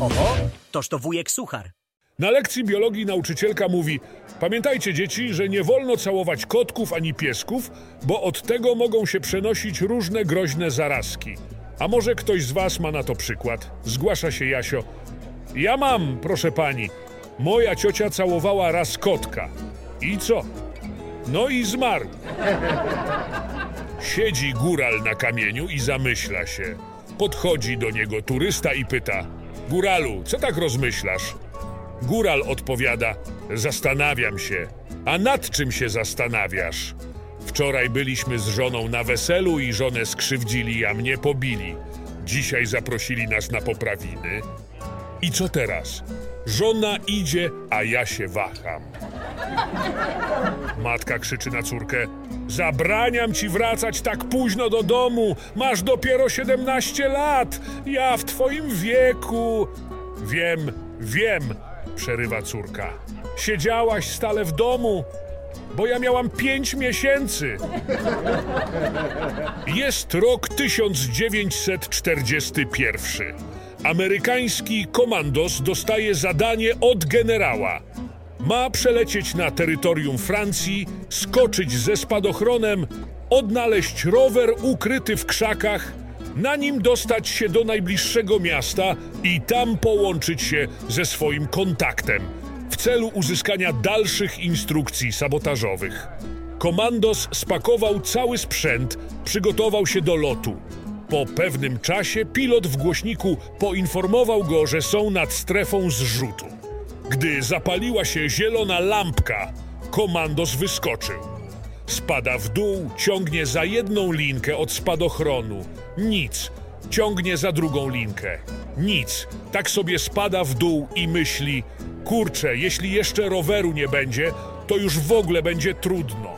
Oho, toż to wujek Suchar. Na lekcji biologii nauczycielka mówi: Pamiętajcie, dzieci, że nie wolno całować kotków ani piesków, bo od tego mogą się przenosić różne groźne zarazki. A może ktoś z Was ma na to przykład? Zgłasza się Jasio. Ja mam, proszę pani. Moja ciocia całowała raz kotka. I co? No i zmarł. Siedzi góral na kamieniu i zamyśla się. Podchodzi do niego turysta i pyta: Góralu, co tak rozmyślasz? Góral odpowiada: Zastanawiam się. A nad czym się zastanawiasz? Wczoraj byliśmy z żoną na weselu i żonę skrzywdzili, a mnie pobili. Dzisiaj zaprosili nas na poprawiny. I co teraz? Żona idzie, a ja się waham. Matka krzyczy na córkę: Zabraniam ci wracać tak późno do domu. Masz dopiero 17 lat. Ja w twoim wieku. Wiem, wiem, przerywa córka. Siedziałaś stale w domu, bo ja miałam pięć miesięcy. Jest rok 1941. Amerykański komandos dostaje zadanie od generała. Ma przelecieć na terytorium Francji, skoczyć ze spadochronem, odnaleźć rower ukryty w krzakach, na nim dostać się do najbliższego miasta i tam połączyć się ze swoim kontaktem w celu uzyskania dalszych instrukcji sabotażowych. Komandos spakował cały sprzęt, przygotował się do lotu. Po pewnym czasie pilot w głośniku poinformował go, że są nad strefą zrzutu. Gdy zapaliła się zielona lampka, komandos wyskoczył. Spada w dół, ciągnie za jedną linkę od spadochronu. Nic. Ciągnie za drugą linkę. Nic. Tak sobie spada w dół i myśli: Kurczę, jeśli jeszcze roweru nie będzie, to już w ogóle będzie trudno.